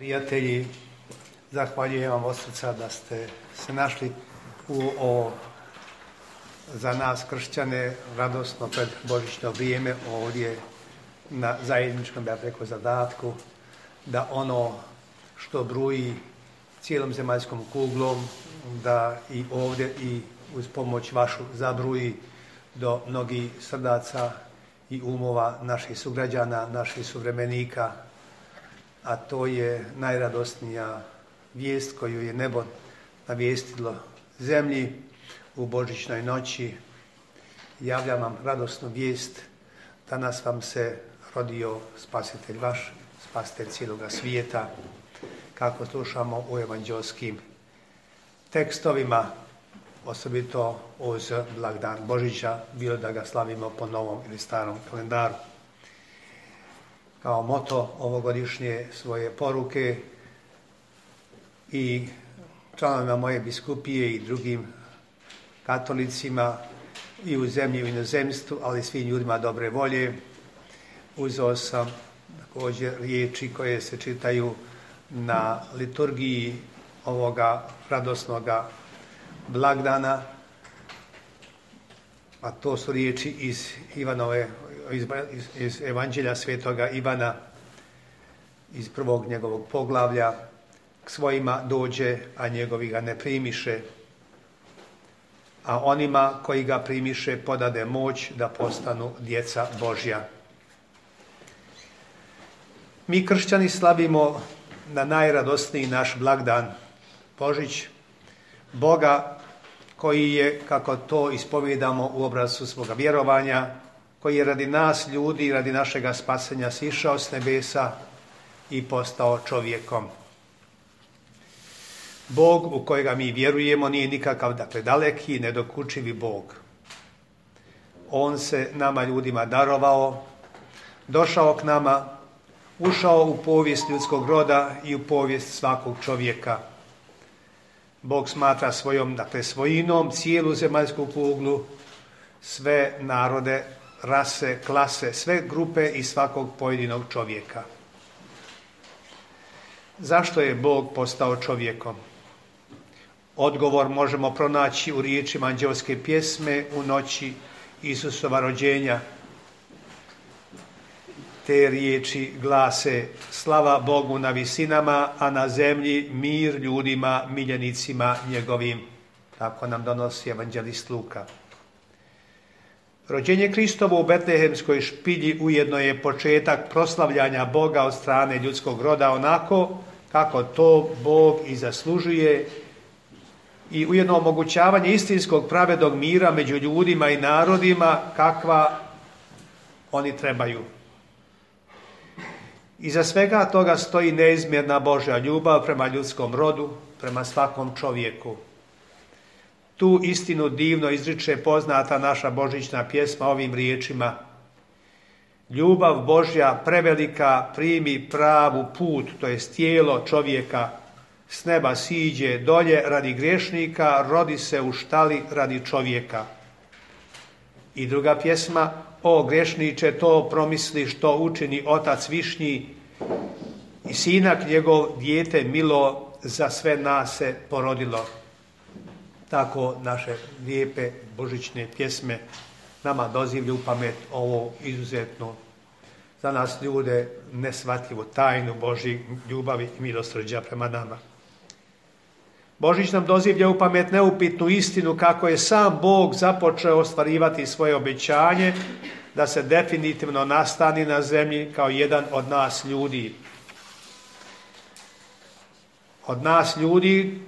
Prijatelji, zahvaljujem vam od da ste se našli u ovo za nas kršćane radosno pred Božićno vrijeme ovdje na zajedničkom, ja preko zadatku, da ono što bruji cijelom zemaljskom kuglom, da i ovdje i uz pomoć vašu zabruji do mnogih srdaca i umova naših sugrađana, naših suvremenika, a to je najradosnija vijest koju je nebo navijestilo zemlji u Božićnoj noći. Javljam vam radosnu vijest, danas vam se rodio spasitelj vaš, spasitelj cijeloga svijeta, kako slušamo u evanđelskim tekstovima, osobito uz blagdan Božića, bilo da ga slavimo po novom ili starom kalendaru kao moto ovogodišnje svoje poruke i članovima moje biskupije i drugim katolicima i u zemlji i u inozemstvu, ali svim ljudima dobre volje. Uzeo sam također riječi koje se čitaju na liturgiji ovoga radosnoga blagdana a to su riječi iz, Ivanove, iz, iz Evanđelja svetoga Ivana, iz prvog njegovog poglavlja, k svojima dođe, a njegovi ga ne primiše. A onima koji ga primiše podade moć da postanu djeca Božja. Mi kršćani slavimo na najradosniji naš blagdan, Božić, Boga koji je, kako to ispovijedamo u obrazu svoga vjerovanja, koji je radi nas ljudi, radi našega spasenja sišao s nebesa i postao čovjekom. Bog u kojega mi vjerujemo nije nikakav, dakle, daleki, nedokučivi Bog. On se nama ljudima darovao, došao k nama, ušao u povijest ljudskog roda i u povijest svakog čovjeka. Bog smatra svojom, dakle svojinom, cijelu zemaljsku kuglu, sve narode, rase, klase, sve grupe i svakog pojedinog čovjeka. Zašto je Bog postao čovjekom? Odgovor možemo pronaći u riječima anđelske pjesme u noći Isusova rođenja, te riječi glase Slava Bogu na visinama, a na zemlji mir ljudima, miljenicima njegovim. Tako nam donosi evanđelist Luka. Rođenje Kristovo u Betlehemskoj špilji ujedno je početak proslavljanja Boga od strane ljudskog roda onako kako to Bog i zaslužuje i ujedno omogućavanje istinskog pravednog mira među ljudima i narodima kakva oni trebaju. Iza svega toga stoji neizmjerna Božja ljubav prema ljudskom rodu, prema svakom čovjeku. Tu istinu divno izriče poznata naša božićna pjesma ovim riječima. Ljubav Božja prevelika primi pravu put, to je tijelo čovjeka. S neba siđe dolje radi griješnika, rodi se u štali radi čovjeka. I druga pjesma, o grešniče, to promisli što učini Otac Višnji i sinak njegov dijete milo za sve nas se porodilo. Tako naše lijepe božićne pjesme nama dozivlju pamet ovo izuzetno za nas ljude nesvatljivu tajnu Boži ljubavi i milosrđa prema nama. Božić nam dozivlja u pamet neupitnu istinu kako je sam Bog započeo ostvarivati svoje obećanje da se definitivno nastani na zemlji kao jedan od nas ljudi. Od nas ljudi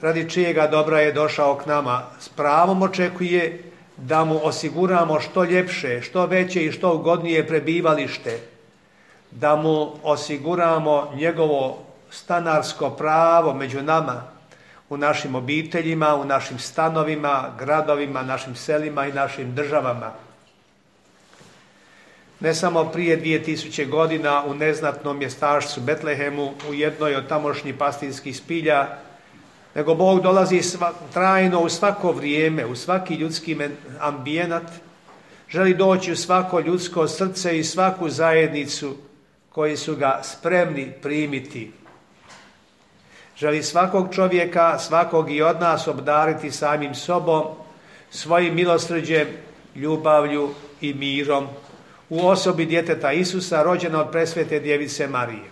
radi čijega dobra je došao k nama. S pravom očekuje da mu osiguramo što ljepše, što veće i što ugodnije prebivalište. Da mu osiguramo njegovo stanarsko pravo među nama u našim obiteljima, u našim stanovima, gradovima, našim selima i našim državama. Ne samo prije 2000 godina u neznatnom mjestašcu Betlehemu u jednoj od tamošnjih pastinskih spilja, nego Bog dolazi trajno u svako vrijeme, u svaki ljudski ambijenat, želi doći u svako ljudsko srce i svaku zajednicu koji su ga spremni primiti. Želi svakog čovjeka, svakog i od nas obdariti samim sobom, svojim milosrđem, ljubavlju i mirom u osobi djeteta Isusa rođena od presvete djevice Marije.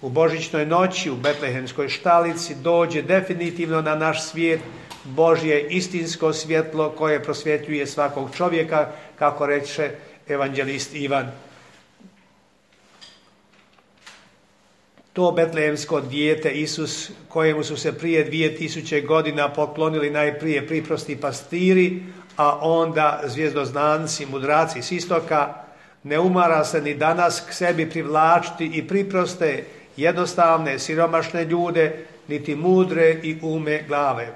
U Božićnoj noći u Betlehemskoj štalici dođe definitivno na naš svijet Božje istinsko svjetlo koje prosvjetljuje svakog čovjeka, kako reče evanđelist Ivan To betlejemsko dijete Isus kojemu su se prije 2000 godina poklonili najprije priprosti pastiri, a onda zvijezdoznanci, mudraci s istoka, ne umara se ni danas k sebi privlačiti i priproste jednostavne, siromašne ljude, niti mudre i ume glave.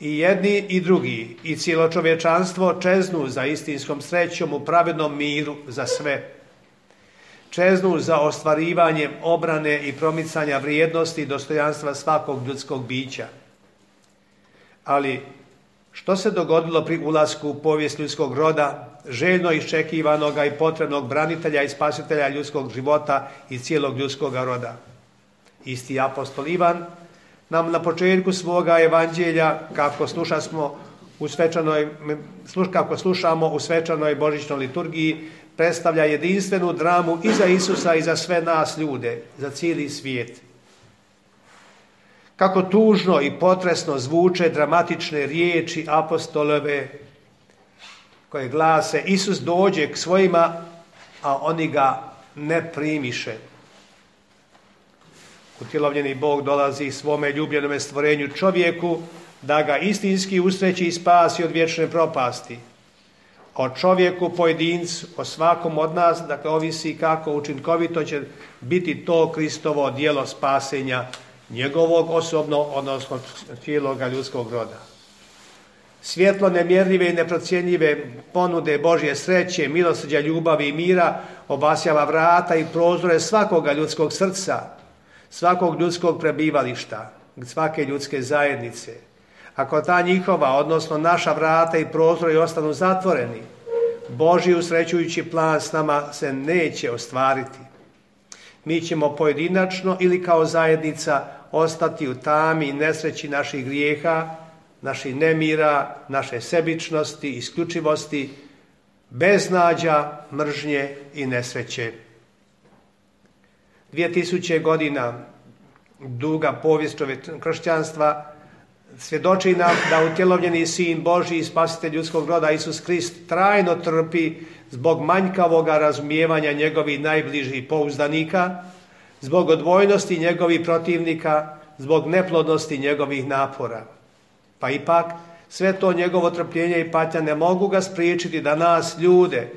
I jedni i drugi i cijelo čovječanstvo čeznu za istinskom srećom u pravednom miru za sve čeznu za ostvarivanjem obrane i promicanja vrijednosti i dostojanstva svakog ljudskog bića. Ali što se dogodilo pri ulasku u povijest ljudskog roda, željno iščekivanoga i potrebnog branitelja i spasitelja ljudskog života i cijelog ljudskog roda? Isti apostol Ivan nam na početku svoga evanđelja, kako slušamo u svečanoj, kako slušamo u svečanoj božićnoj liturgiji, predstavlja jedinstvenu dramu i za Isusa i za sve nas ljude, za cijeli svijet. Kako tužno i potresno zvuče dramatične riječi apostolove koje glase Isus dođe k svojima, a oni ga ne primiše. Utjelovljeni Bog dolazi svome ljubljenome stvorenju čovjeku da ga istinski usreći i spasi od vječne propasti – o čovjeku pojedincu, o svakom od nas, dakle ovisi kako učinkovito će biti to Kristovo dijelo spasenja njegovog osobno, odnosno cijeloga ljudskog roda. Svjetlo nemjerljive i neprocjenjive ponude Božje sreće, milosrđa, ljubavi i mira obasjava vrata i prozore svakoga ljudskog srca, svakog ljudskog prebivališta, svake ljudske zajednice – ako ta njihova, odnosno naša vrata i prozori ostanu zatvoreni, Boži usrećujući plan s nama se neće ostvariti. Mi ćemo pojedinačno ili kao zajednica ostati u tami i nesreći naših grijeha, naših nemira, naše sebičnosti, isključivosti, beznađa, mržnje i nesreće. 2000 godina duga povijest kršćanstva Svjedoči nam da utjelovljeni sin Boži i spasitelj ljudskog roda Isus Krist trajno trpi zbog manjkavoga razumijevanja njegovih najbližih pouzdanika, zbog odvojnosti njegovih protivnika, zbog neplodnosti njegovih napora. Pa ipak, sve to njegovo trpljenje i patnja ne mogu ga spriječiti da nas ljude,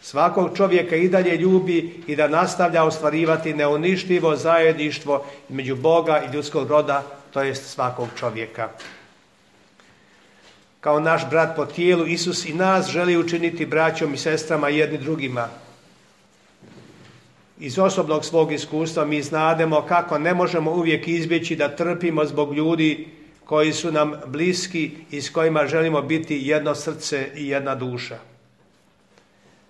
svakog čovjeka i dalje ljubi i da nastavlja ostvarivati neuništivo zajedništvo među Boga i ljudskog roda to jest svakog čovjeka. Kao naš brat po tijelu, Isus i nas želi učiniti braćom i sestrama jedni drugima. Iz osobnog svog iskustva mi znademo kako ne možemo uvijek izbjeći da trpimo zbog ljudi koji su nam bliski i s kojima želimo biti jedno srce i jedna duša.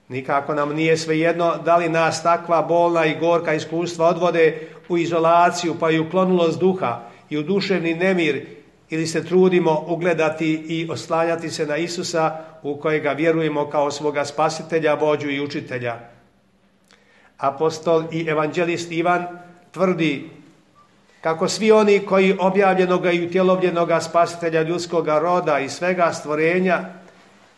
Nikako nam nije svejedno da li nas takva bolna i gorka iskustva odvode u izolaciju pa i uklonulost duha, i u duševni nemir ili se trudimo ugledati i oslanjati se na Isusa u kojega vjerujemo kao svoga spasitelja, vođu i učitelja. Apostol i evanđelist Ivan tvrdi kako svi oni koji objavljenoga i utjelovljenoga spasitelja ljudskoga roda i svega stvorenja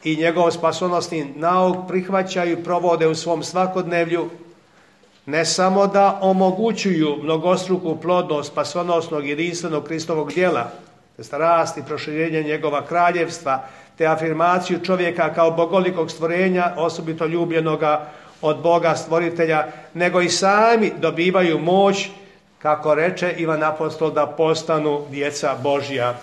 i njegov spasonosni nauk prihvaćaju provode u svom svakodnevlju, ne samo da omogućuju mnogostruku plodnost i jedinstvenog Kristovog djela, te rast i proširenje njegova kraljevstva, te afirmaciju čovjeka kao bogolikog stvorenja, osobito ljubljenoga od Boga stvoritelja, nego i sami dobivaju moć, kako reče Ivan Apostol, da postanu djeca Božja.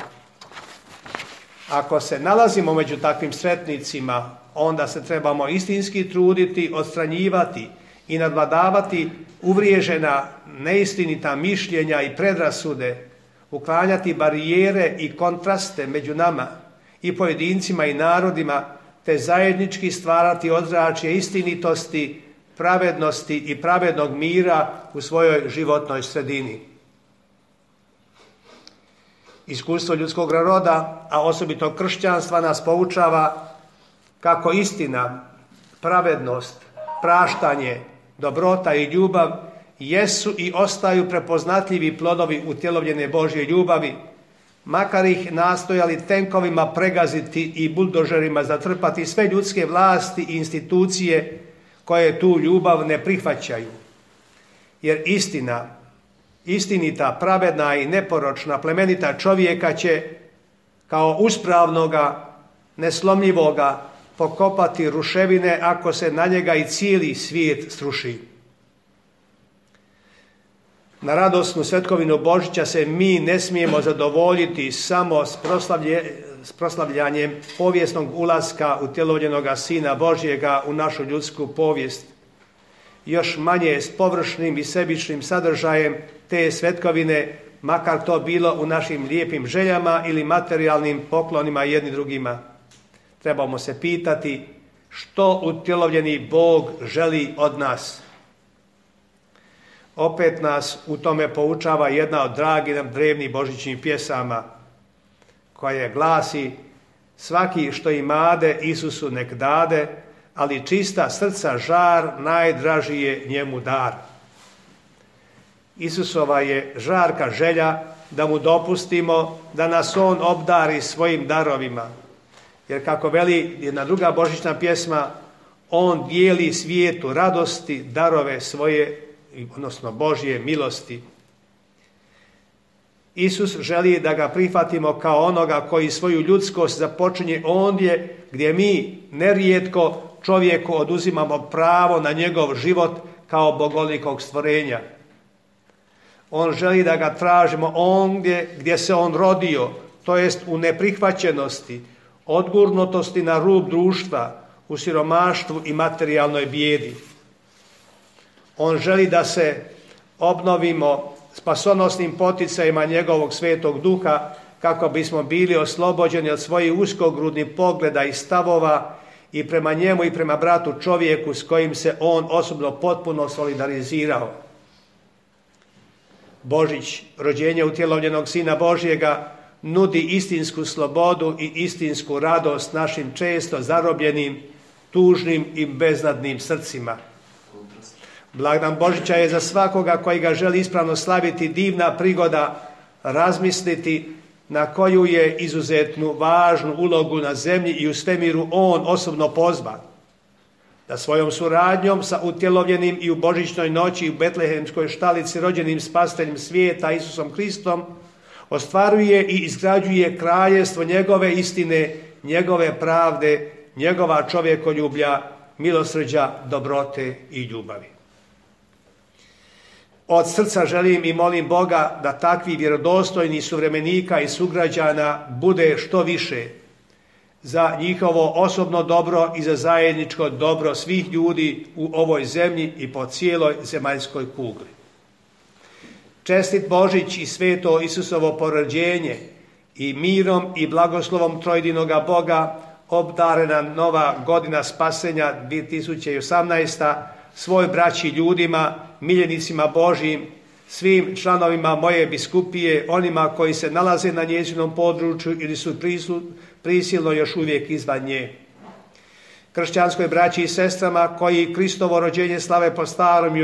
Ako se nalazimo među takvim sretnicima, onda se trebamo istinski truditi, odstranjivati – i nadvladavati uvriježena neistinita mišljenja i predrasude, uklanjati barijere i kontraste među nama i pojedincima i narodima, te zajednički stvarati ozračje istinitosti, pravednosti i pravednog mira u svojoj životnoj sredini. Iskustvo ljudskog roda, a osobito kršćanstva, nas poučava kako istina, pravednost, praštanje, dobrota i ljubav jesu i ostaju prepoznatljivi plodovi utjelovljene Božje ljubavi, makar ih nastojali tenkovima pregaziti i buldožerima zatrpati sve ljudske vlasti i institucije koje tu ljubav ne prihvaćaju. Jer istina, istinita, pravedna i neporočna plemenita čovjeka će kao uspravnoga, neslomljivoga, pokopati ruševine ako se na njega i cijeli svijet sruši. Na radosnu svetkovinu Božića se mi ne smijemo zadovoljiti samo s, s proslavljanjem povijesnog ulaska utjelovljenoga Sina Božjega u našu ljudsku povijest. Još manje s površnim i sebičnim sadržajem te svetkovine, makar to bilo u našim lijepim željama ili materijalnim poklonima jedni drugima trebamo se pitati što utjelovljeni Bog želi od nas. Opet nas u tome poučava jedna od dragih nam drevnih božićnih pjesama koja glasi Svaki što imade Isusu nek dade, ali čista srca žar najdraži je njemu dar. Isusova je žarka želja da mu dopustimo da nas on obdari svojim darovima jer kako veli jedna druga božićna pjesma, on dijeli svijetu radosti, darove svoje, odnosno Božje milosti. Isus želi da ga prihvatimo kao onoga koji svoju ljudskost započinje ondje gdje mi nerijetko čovjeku oduzimamo pravo na njegov život kao bogolikog stvorenja. On želi da ga tražimo ondje gdje se on rodio, to jest u neprihvaćenosti, odgurnutosti na rub društva u siromaštvu i materijalnoj bijedi. On želi da se obnovimo spasonosnim poticajima njegovog svetog duha kako bismo bili oslobođeni od svojih uskogrudnih pogleda i stavova i prema njemu i prema bratu čovjeku s kojim se on osobno potpuno solidarizirao. Božić, rođenje utjelovljenog Sina Božjega, nudi istinsku slobodu i istinsku radost našim često zarobljenim, tužnim i beznadnim srcima. Blagdan Božića je za svakoga koji ga želi ispravno slaviti divna prigoda razmisliti na koju je izuzetnu važnu ulogu na zemlji i u svemiru on osobno pozvan. Da svojom suradnjom sa utjelovljenim i u Božićnoj noći u Betlehemskoj štalici rođenim spasteljem svijeta Isusom Kristom ostvaruje i izgrađuje kraljestvo njegove istine, njegove pravde, njegova čovjekoljublja, milosrđa, dobrote i ljubavi. Od srca želim i molim Boga da takvi vjerodostojni suvremenika i sugrađana bude što više za njihovo osobno dobro i za zajedničko dobro svih ljudi u ovoj zemlji i po cijeloj zemaljskoj kugli. Čestit Božić i sveto Isusovo porođenje i mirom i blagoslovom trojdinoga Boga obdarena nova godina spasenja 2018. svoj braći ljudima, miljenicima Božim svim članovima moje biskupije, onima koji se nalaze na njezinom području ili su prisilno još uvijek izvan nje kršćanskoj braći i sestrama koji Kristovo rođenje slave po starom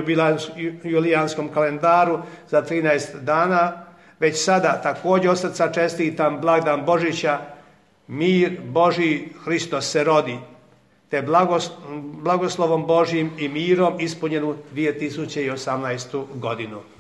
julijanskom kalendaru za 13 dana, već sada također od srca čestitam blagdan Božića, mir Boži Hristos se rodi, te blagoslovom Božim i mirom ispunjenu 2018. godinu.